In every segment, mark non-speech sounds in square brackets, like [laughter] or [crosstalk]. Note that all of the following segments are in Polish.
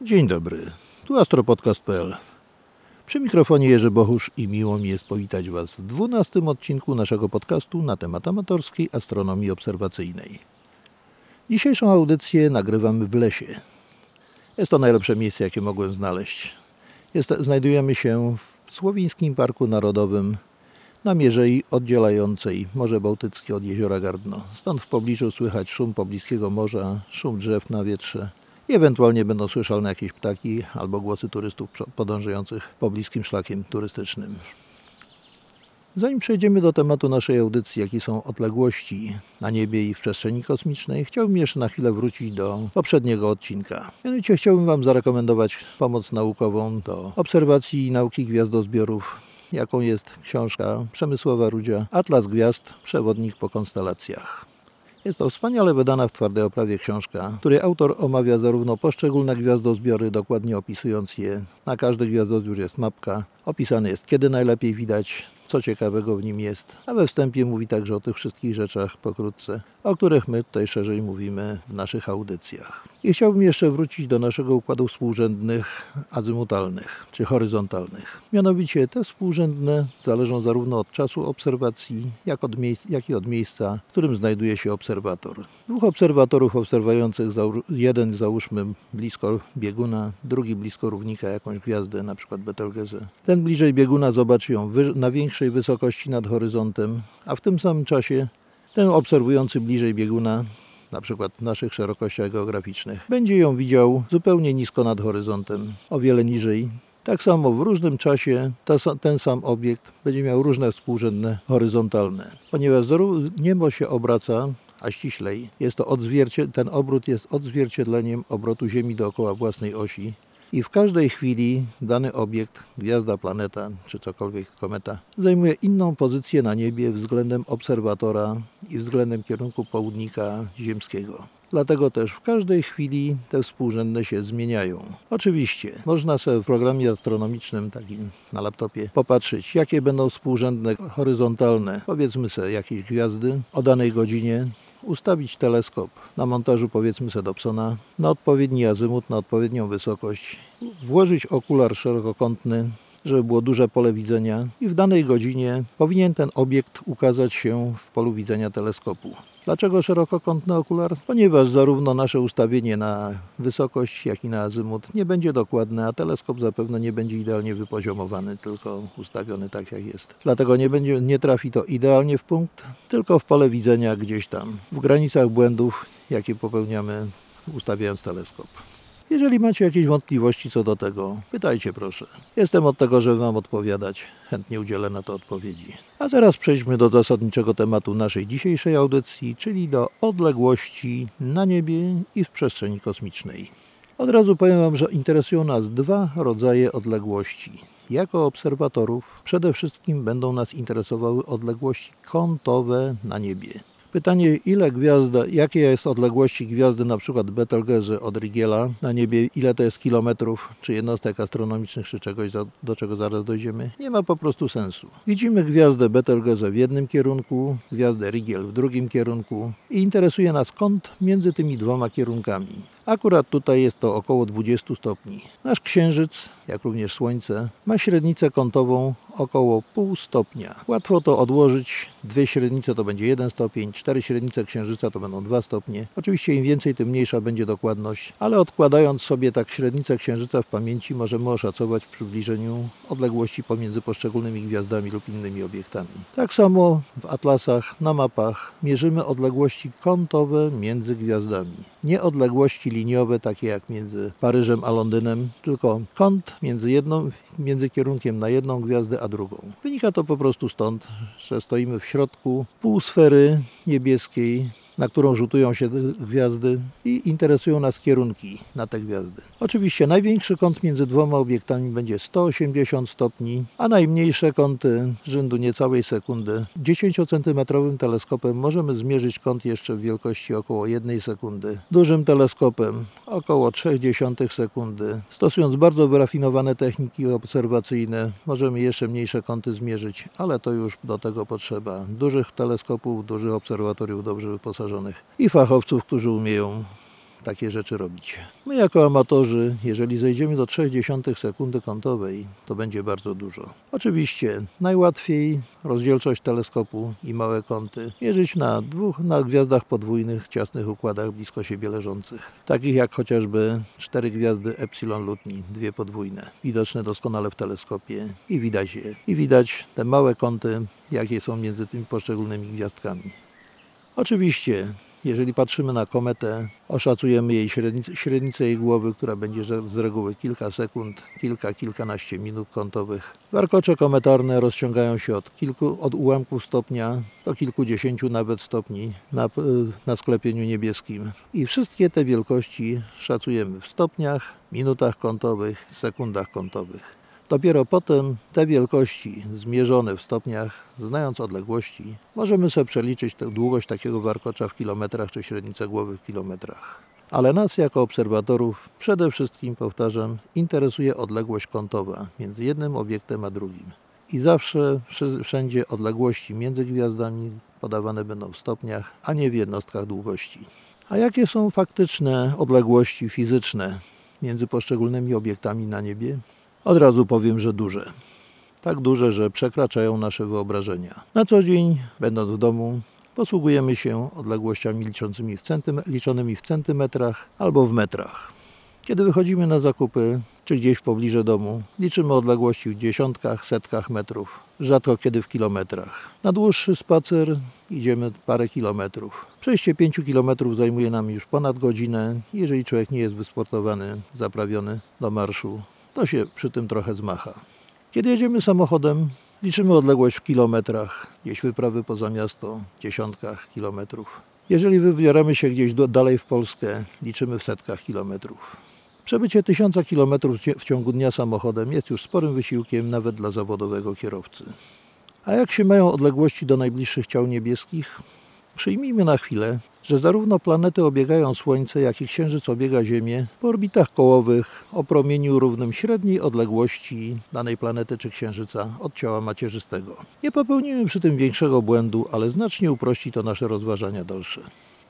Dzień dobry, tu astropodcast.pl. Przy mikrofonie Jerzy Bochusz i miło mi jest powitać Was w dwunastym odcinku naszego podcastu na temat amatorskiej astronomii obserwacyjnej. Dzisiejszą audycję nagrywamy w lesie. Jest to najlepsze miejsce, jakie mogłem znaleźć. Jest, znajdujemy się w Słowińskim Parku Narodowym na mierzei oddzielającej Morze Bałtyckie od jeziora Gardno. Stąd w pobliżu słychać szum pobliskiego morza, szum drzew na wietrze i ewentualnie będą słyszalne jakieś ptaki albo głosy turystów podążających pobliskim szlakiem turystycznym. Zanim przejdziemy do tematu naszej audycji, jakie są odległości na niebie i w przestrzeni kosmicznej, chciałbym jeszcze na chwilę wrócić do poprzedniego odcinka. Mianowicie chciałbym Wam zarekomendować pomoc naukową do obserwacji i nauki gwiazdozbiorów jaką jest książka Przemysłowa Rudzia Atlas Gwiazd, przewodnik po konstelacjach. Jest to wspaniale wydana w twardej oprawie książka, której autor omawia zarówno poszczególne gwiazdozbiory, dokładnie opisując je. Na każdy gwiazdozbiór jest mapka. Opisane jest, kiedy najlepiej widać co ciekawego w nim jest, a we wstępie mówi także o tych wszystkich rzeczach pokrótce, o których my tutaj szerzej mówimy w naszych audycjach. I chciałbym jeszcze wrócić do naszego układu współrzędnych azymutalnych czy horyzontalnych. Mianowicie te współrzędne zależą zarówno od czasu obserwacji, jak, od jak i od miejsca, w którym znajduje się obserwator. Dwóch obserwatorów obserwujących, jeden załóżmy blisko bieguna, drugi blisko równika jakąś gwiazdę, na przykład Betelgeuse. Ten bliżej bieguna zobaczy ją na większej wysokości nad horyzontem, a w tym samym czasie ten obserwujący bliżej bieguna na przykład w naszych szerokościach geograficznych, będzie ją widział zupełnie nisko nad horyzontem, o wiele niżej. Tak samo w różnym czasie ten sam obiekt będzie miał różne współrzędne horyzontalne. Ponieważ niebo się obraca, a ściślej jest to ten obrót jest odzwierciedleniem obrotu Ziemi dookoła własnej osi, i w każdej chwili dany obiekt, gwiazda, planeta czy cokolwiek, kometa, zajmuje inną pozycję na niebie względem obserwatora i względem kierunku południka ziemskiego. Dlatego też w każdej chwili te współrzędne się zmieniają. Oczywiście można sobie w programie astronomicznym takim na laptopie popatrzeć, jakie będą współrzędne horyzontalne, powiedzmy sobie jakieś gwiazdy o danej godzinie, ustawić teleskop na montażu powiedzmy sobie Dobsona na odpowiedni azymut, na odpowiednią wysokość, włożyć okular szerokokątny, żeby było duże pole widzenia i w danej godzinie powinien ten obiekt ukazać się w polu widzenia teleskopu. Dlaczego szerokokątny okular? Ponieważ zarówno nasze ustawienie na wysokość, jak i na azymut nie będzie dokładne, a teleskop zapewne nie będzie idealnie wypoziomowany, tylko ustawiony tak jak jest. Dlatego nie, będzie, nie trafi to idealnie w punkt, tylko w pole widzenia gdzieś tam, w granicach błędów, jakie popełniamy ustawiając teleskop. Jeżeli macie jakieś wątpliwości co do tego, pytajcie proszę. Jestem od tego, żeby Wam odpowiadać. Chętnie udzielę na to odpowiedzi. A teraz przejdźmy do zasadniczego tematu naszej dzisiejszej audycji, czyli do odległości na niebie i w przestrzeni kosmicznej. Od razu powiem Wam, że interesują nas dwa rodzaje odległości. Jako obserwatorów przede wszystkim będą nas interesowały odległości kątowe na niebie. Pytanie, ile gwiazda, jakie jest odległości gwiazdy na przykład Betelgeuse od Rigiela na niebie, ile to jest kilometrów, czy jednostek astronomicznych, czy czegoś, do czego zaraz dojdziemy, nie ma po prostu sensu. Widzimy gwiazdę Betelgeuse w jednym kierunku, gwiazdę Rigiel w drugim kierunku i interesuje nas kąt między tymi dwoma kierunkami. Akurat tutaj jest to około 20 stopni. Nasz Księżyc, jak również Słońce, ma średnicę kątową około pół stopnia. Łatwo to odłożyć. Dwie średnice to będzie 1 stopień, cztery średnice Księżyca to będą 2 stopnie. Oczywiście im więcej, tym mniejsza będzie dokładność, ale odkładając sobie tak średnicę Księżyca w pamięci, możemy oszacować w przybliżeniu odległości pomiędzy poszczególnymi gwiazdami lub innymi obiektami. Tak samo w atlasach, na mapach mierzymy odległości kątowe między gwiazdami. Nie odległości liniowe, takie jak między Paryżem a Londynem, tylko kąt między, jedną, między kierunkiem na jedną gwiazdę a drugą. Wynika to po prostu stąd, że stoimy w środku półsfery niebieskiej, na którą rzutują się gwiazdy i interesują nas kierunki na te gwiazdy. Oczywiście największy kąt między dwoma obiektami będzie 180 stopni, a najmniejsze kąty rzędu niecałej sekundy. 10-centymetrowym teleskopem możemy zmierzyć kąt jeszcze w wielkości około 1 sekundy. Dużym teleskopem około 0,3 sekundy. Stosując bardzo wyrafinowane techniki obserwacyjne możemy jeszcze mniejsze kąty zmierzyć, ale to już do tego potrzeba dużych teleskopów, dużych obserwatoriów dobrze wyposażonych i fachowców, którzy umieją takie rzeczy robić. My jako amatorzy, jeżeli zejdziemy do 0,3 sekundy kątowej, to będzie bardzo dużo. Oczywiście najłatwiej rozdzielczość teleskopu i małe kąty mierzyć na dwóch, na gwiazdach podwójnych, ciasnych układach blisko siebie leżących. Takich jak chociażby cztery gwiazdy Epsilon Lutni, dwie podwójne, widoczne doskonale w teleskopie i widać je. I widać te małe kąty, jakie są między tymi poszczególnymi gwiazdkami. Oczywiście, jeżeli patrzymy na kometę, oszacujemy jej średnicę, średnicę jej głowy, która będzie z reguły kilka sekund, kilka, kilkanaście minut kątowych. Warkocze kometarne rozciągają się od, kilku, od ułamków stopnia do kilkudziesięciu nawet stopni na, na sklepieniu niebieskim. I wszystkie te wielkości szacujemy w stopniach, minutach kątowych, sekundach kątowych. Dopiero potem te wielkości zmierzone w stopniach, znając odległości, możemy sobie przeliczyć długość takiego warkocza w kilometrach czy średnicę głowy w kilometrach. Ale nas jako obserwatorów przede wszystkim, powtarzam, interesuje odległość kątowa między jednym obiektem a drugim. I zawsze wszędzie odległości między gwiazdami podawane będą w stopniach, a nie w jednostkach długości. A jakie są faktyczne odległości fizyczne między poszczególnymi obiektami na niebie? Od razu powiem, że duże. Tak duże, że przekraczają nasze wyobrażenia. Na co dzień, będąc w domu, posługujemy się odległościami liczącymi w liczonymi w centymetrach albo w metrach. Kiedy wychodzimy na zakupy, czy gdzieś w pobliżu domu, liczymy odległości w dziesiątkach, setkach metrów, rzadko kiedy w kilometrach. Na dłuższy spacer idziemy parę kilometrów. Przejście 5 kilometrów zajmuje nam już ponad godzinę. Jeżeli człowiek nie jest wysportowany, zaprawiony do marszu, to się przy tym trochę zmacha. Kiedy jedziemy samochodem, liczymy odległość w kilometrach, gdzieś wyprawy poza miasto, dziesiątkach kilometrów. Jeżeli wybieramy się gdzieś do, dalej w Polskę, liczymy w setkach kilometrów. Przebycie tysiąca kilometrów w ciągu dnia samochodem jest już sporym wysiłkiem nawet dla zawodowego kierowcy. A jak się mają odległości do najbliższych ciał niebieskich? Przyjmijmy na chwilę, że zarówno planety obiegają Słońce, jak i Księżyc obiega Ziemię po orbitach kołowych o promieniu równym średniej odległości danej planety czy Księżyca od ciała macierzystego. Nie popełnimy przy tym większego błędu, ale znacznie uprości to nasze rozważania dalsze.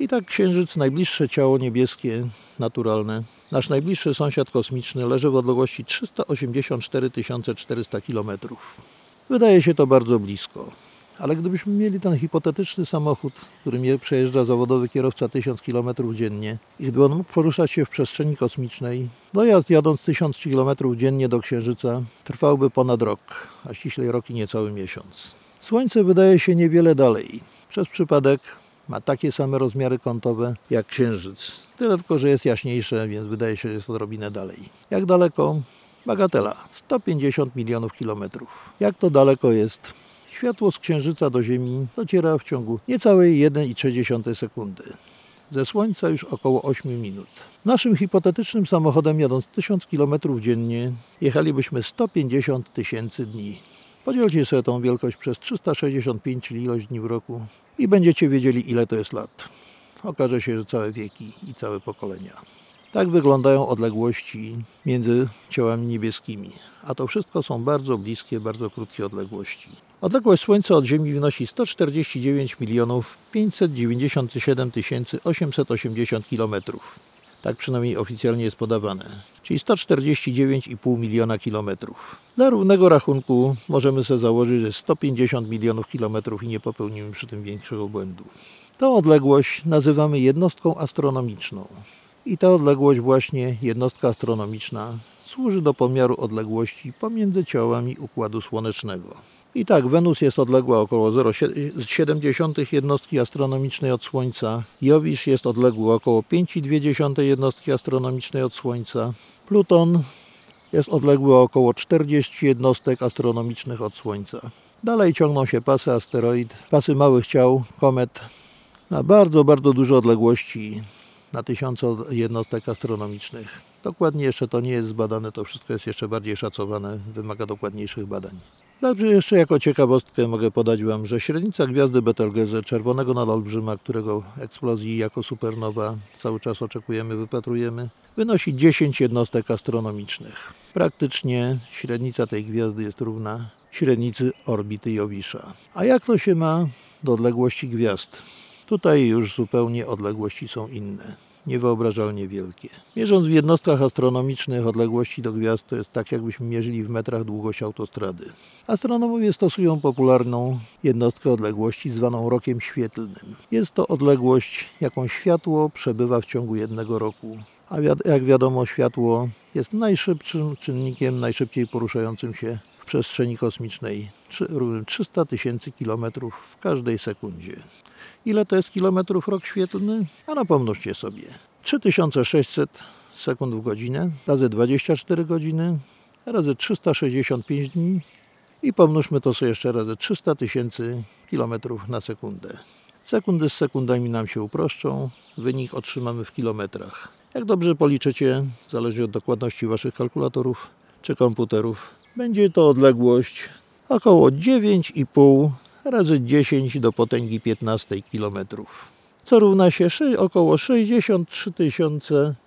I tak Księżyc, najbliższe ciało niebieskie, naturalne, nasz najbliższy sąsiad kosmiczny leży w odległości 384 400 km. Wydaje się to bardzo blisko. Ale gdybyśmy mieli ten hipotetyczny samochód, którym je- przejeżdża zawodowy kierowca 1000 km dziennie i gdyby on mógł poruszać się w przestrzeni kosmicznej, dojazd jadąc 1000 km dziennie do Księżyca trwałby ponad rok, a ściślej rok i niecały miesiąc. Słońce wydaje się niewiele dalej. Przez przypadek ma takie same rozmiary kątowe jak Księżyc. Tyle tylko, że jest jaśniejsze, więc wydaje się, że jest odrobinę dalej. Jak daleko? Bagatela. 150 milionów kilometrów. Jak to daleko jest? Światło z Księżyca do Ziemi dociera w ciągu niecałej 1,3 sekundy. Ze Słońca już około 8 minut. Naszym hipotetycznym samochodem jadąc 1000 km dziennie jechalibyśmy 150 tysięcy dni. Podzielcie sobie tą wielkość przez 365, czyli ilość dni w roku i będziecie wiedzieli ile to jest lat. Okaże się, że całe wieki i całe pokolenia. Tak wyglądają odległości między ciałami niebieskimi, a to wszystko są bardzo bliskie, bardzo krótkie odległości. Odległość Słońca od Ziemi wynosi 149 milionów 597 880 kilometrów. Tak przynajmniej oficjalnie jest podawane, czyli 149,5 miliona kilometrów. Dla równego rachunku możemy sobie założyć, że 150 milionów kilometrów i nie popełnimy przy tym większego błędu. Tą odległość nazywamy jednostką astronomiczną. I ta odległość właśnie, jednostka astronomiczna, służy do pomiaru odległości pomiędzy ciałami Układu Słonecznego. I tak, Wenus jest odległa około 0,7 jednostki astronomicznej od Słońca, Jowisz jest odległy około 5,2 jednostki astronomicznej od Słońca, Pluton jest odległy około 40 jednostek astronomicznych od Słońca. Dalej ciągną się pasy asteroid, pasy małych ciał, komet na bardzo, bardzo duże odległości, na tysiące jednostek astronomicznych. Dokładnie jeszcze to nie jest zbadane, to wszystko jest jeszcze bardziej szacowane, wymaga dokładniejszych badań. Dobrze, jeszcze jako ciekawostkę mogę podać Wam, że średnica gwiazdy Betelgeuse, czerwonego nadolbrzyma, którego eksplozji jako supernowa cały czas oczekujemy, wypatrujemy, wynosi 10 jednostek astronomicznych. Praktycznie średnica tej gwiazdy jest równa średnicy orbity Jowisza. A jak to się ma do odległości gwiazd? Tutaj już zupełnie odległości są inne. Niewyobrażalnie wielkie. Mierząc w jednostkach astronomicznych odległości do gwiazd, to jest tak, jakbyśmy mierzyli w metrach długość autostrady. Astronomowie stosują popularną jednostkę odległości zwaną rokiem świetlnym. Jest to odległość, jaką światło przebywa w ciągu jednego roku. A jak wiadomo, światło jest najszybszym czynnikiem, najszybciej poruszającym się przestrzeni kosmicznej. Równym 300 tysięcy kilometrów w każdej sekundzie. Ile to jest kilometrów rok świetlny? A no pomnóżcie sobie. 3600 sekund w godzinę razy 24 godziny razy 365 dni i pomnóżmy to sobie jeszcze razy 300 tysięcy kilometrów na sekundę. Sekundy z sekundami nam się uproszczą, wynik otrzymamy w kilometrach. Jak dobrze policzycie, zależy od dokładności Waszych kalkulatorów czy komputerów, będzie to odległość około 9,5 razy 10 do potęgi 15 kilometrów, co równa się około 63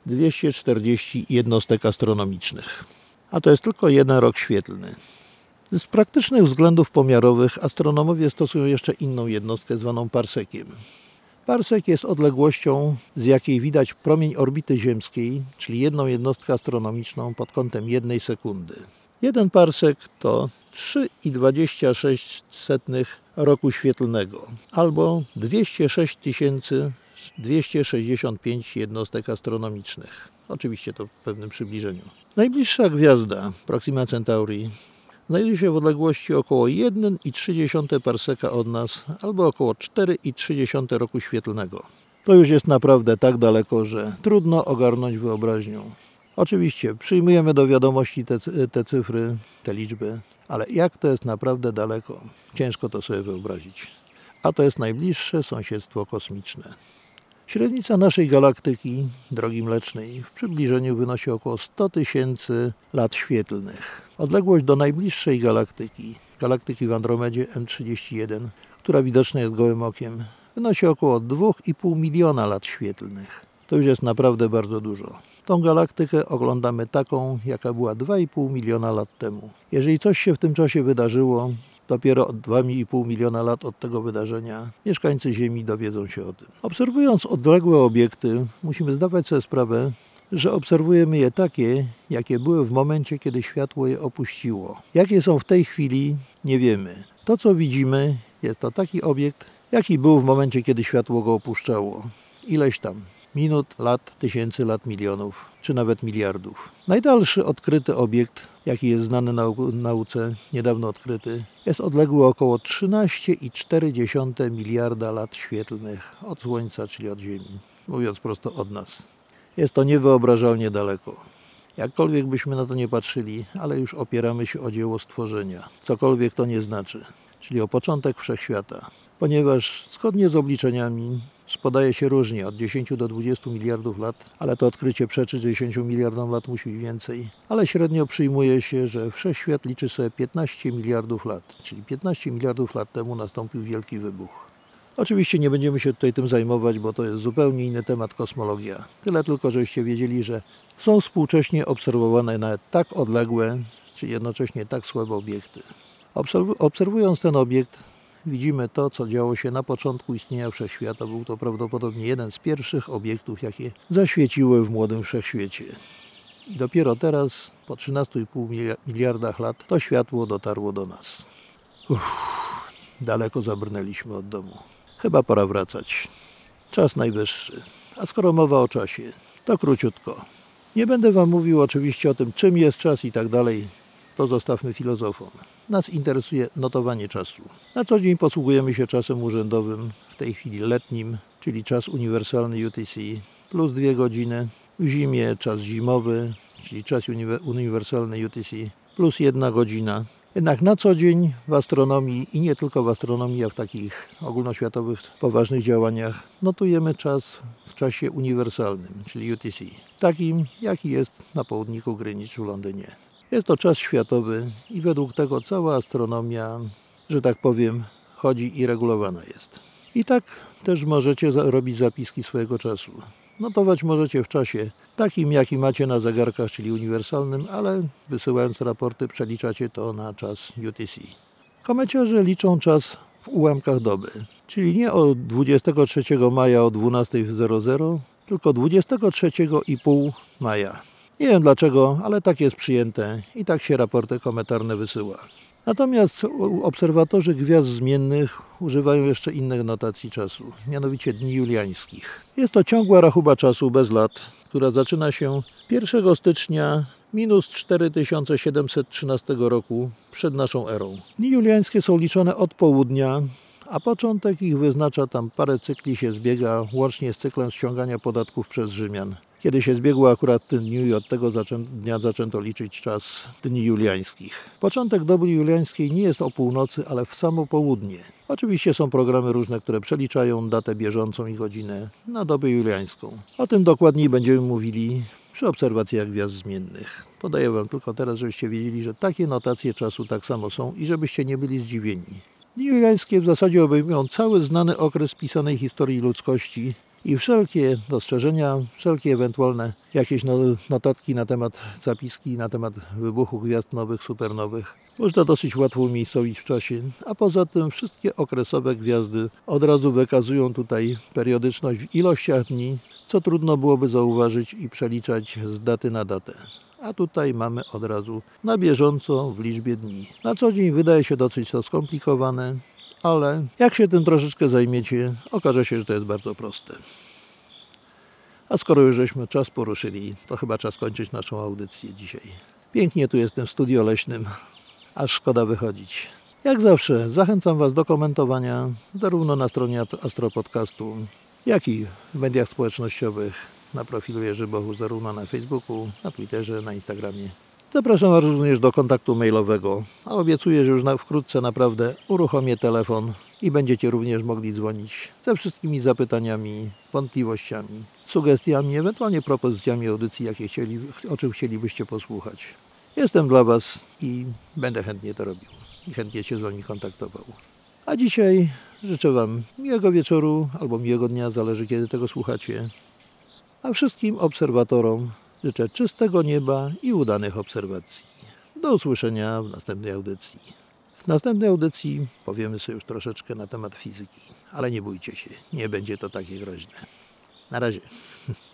240 jednostek astronomicznych. A to jest tylko jeden rok świetlny. Z praktycznych względów pomiarowych astronomowie stosują jeszcze inną jednostkę zwaną parsekiem. Parsek jest odległością, z jakiej widać promień orbity ziemskiej, czyli jedną jednostkę astronomiczną pod kątem jednej sekundy. Jeden parsek to 3,26 roku świetlnego albo 206 265 jednostek astronomicznych. Oczywiście to w pewnym przybliżeniu. Najbliższa gwiazda, Proxima Centauri, znajduje się w odległości około 1,3 parseka od nas, albo około 4,3 roku świetlnego. To już jest naprawdę tak daleko, że trudno ogarnąć wyobraźnią. Oczywiście przyjmujemy do wiadomości te, te cyfry, te liczby, ale jak to jest naprawdę daleko, ciężko to sobie wyobrazić. A to jest najbliższe sąsiedztwo kosmiczne. Średnica naszej galaktyki, drogi mlecznej, w przybliżeniu wynosi około 100 tysięcy lat świetlnych. Odległość do najbliższej galaktyki, galaktyki w Andromedzie M31, która widoczna jest gołym okiem, wynosi około 2,5 miliona lat świetlnych. To już jest naprawdę bardzo dużo. Tą galaktykę oglądamy taką, jaka była 2,5 miliona lat temu. Jeżeli coś się w tym czasie wydarzyło, Dopiero od 2,5 miliona lat od tego wydarzenia mieszkańcy Ziemi dowiedzą się o tym. Obserwując odległe obiekty, musimy zdawać sobie sprawę, że obserwujemy je takie, jakie były w momencie, kiedy światło je opuściło. Jakie są w tej chwili, nie wiemy. To, co widzimy, jest to taki obiekt, jaki był w momencie, kiedy światło go opuszczało. Ileś tam minut, lat, tysięcy lat, milionów, czy nawet miliardów. Najdalszy odkryty obiekt, jaki jest znany nau- nauce, niedawno odkryty, jest odległy około 13,4 miliarda lat świetlnych od Słońca, czyli od Ziemi, mówiąc prosto od nas. Jest to niewyobrażalnie daleko. Jakkolwiek byśmy na to nie patrzyli, ale już opieramy się o dzieło stworzenia, cokolwiek to nie znaczy, czyli o początek wszechświata, ponieważ zgodnie z obliczeniami podaje się różnie, od 10 do 20 miliardów lat, ale to odkrycie przeczy 10 miliardom lat musi być więcej. Ale średnio przyjmuje się, że wszechświat liczy sobie 15 miliardów lat, czyli 15 miliardów lat temu nastąpił wielki wybuch. Oczywiście nie będziemy się tutaj tym zajmować, bo to jest zupełnie inny temat kosmologia. Tyle tylko, żebyście wiedzieli, że są współcześnie obserwowane nawet tak odległe, czy jednocześnie tak słabe obiekty. Obserw- Obserwując ten obiekt, widzimy to, co działo się na początku istnienia wszechświata. Był to prawdopodobnie jeden z pierwszych obiektów, jakie zaświeciły w młodym wszechświecie. I dopiero teraz, po 13,5 milia- miliardach lat, to światło dotarło do nas. Uff, daleko zabrnęliśmy od domu. Chyba pora wracać. Czas najwyższy. A skoro mowa o czasie, to króciutko. Nie będę Wam mówił oczywiście o tym, czym jest czas i tak dalej. To zostawmy filozofom. Nas interesuje notowanie czasu. Na co dzień posługujemy się czasem urzędowym, w tej chwili letnim, czyli czas uniwersalny UTC, plus dwie godziny. W zimie czas zimowy, czyli czas uniwe- uniwersalny UTC, plus jedna godzina. Jednak na co dzień w astronomii i nie tylko w astronomii, a w takich ogólnoświatowych, poważnych działaniach notujemy czas w czasie uniwersalnym, czyli UTC, takim jaki jest na południku Greenwich w Londynie. Jest to czas światowy i według tego cała astronomia, że tak powiem, chodzi i regulowana jest. I tak też możecie robić zapiski swojego czasu. Notować możecie w czasie takim, jaki macie na zegarkach, czyli uniwersalnym, ale wysyłając raporty przeliczacie to na czas UTC. Komeciarze liczą czas w ułamkach doby, czyli nie od 23 maja o 12.00, tylko 23,5 maja. Nie wiem dlaczego, ale tak jest przyjęte i tak się raporty komentarne wysyła. Natomiast obserwatorzy gwiazd zmiennych używają jeszcze innych notacji czasu, mianowicie dni juliańskich. Jest to ciągła rachuba czasu bez lat, która zaczyna się 1 stycznia minus 4713 roku przed naszą erą. Dni juliańskie są liczone od południa, a początek ich wyznacza tam parę cykli się zbiega, łącznie z cyklem ściągania podatków przez Rzymian. Kiedy się zbiegło akurat tym dniu i od tego zaczę- dnia zaczęto liczyć czas dni juliańskich. Początek doby juliańskiej nie jest o północy, ale w samo południe. Oczywiście są programy różne, które przeliczają datę bieżącą i godzinę na dobę juliańską. O tym dokładniej będziemy mówili przy obserwacjach gwiazd zmiennych. Podaję Wam tylko teraz, żebyście wiedzieli, że takie notacje czasu tak samo są i żebyście nie byli zdziwieni. Dni juliańskie w zasadzie obejmują cały znany okres pisanej historii ludzkości i wszelkie dostrzeżenia, wszelkie ewentualne jakieś no- notatki na temat, zapiski na temat wybuchu gwiazd nowych, supernowych można dosyć łatwo umiejscowić w czasie, a poza tym wszystkie okresowe gwiazdy od razu wykazują tutaj periodyczność w ilościach dni, co trudno byłoby zauważyć i przeliczać z daty na datę. A tutaj mamy od razu na bieżąco w liczbie dni. Na co dzień wydaje się dosyć to skomplikowane, ale jak się tym troszeczkę zajmiecie, okaże się, że to jest bardzo proste. A skoro już żeśmy czas poruszyli, to chyba czas kończyć naszą audycję dzisiaj. Pięknie tu jest w tym studio leśnym, aż szkoda wychodzić. Jak zawsze zachęcam Was do komentowania zarówno na stronie Astro Podcastu, jak i w mediach społecznościowych, na profilu Jerzy Bohu, zarówno na Facebooku, na Twitterze, na Instagramie. Zapraszam również do kontaktu mailowego, a obiecuję, że już na, wkrótce naprawdę uruchomię telefon i będziecie również mogli dzwonić ze wszystkimi zapytaniami, wątpliwościami, sugestiami, ewentualnie propozycjami audycji, jakie chcieli, o czym chcielibyście posłuchać. Jestem dla Was i będę chętnie to robił i chętnie się z Wami kontaktował. A dzisiaj życzę Wam miłego wieczoru albo miłego dnia, zależy kiedy tego słuchacie. A wszystkim obserwatorom życzę czystego nieba i udanych obserwacji. Do usłyszenia w następnej audycji. W następnej audycji powiemy sobie już troszeczkę na temat fizyki, ale nie bójcie się, nie będzie to takie groźne. Na razie. [laughs]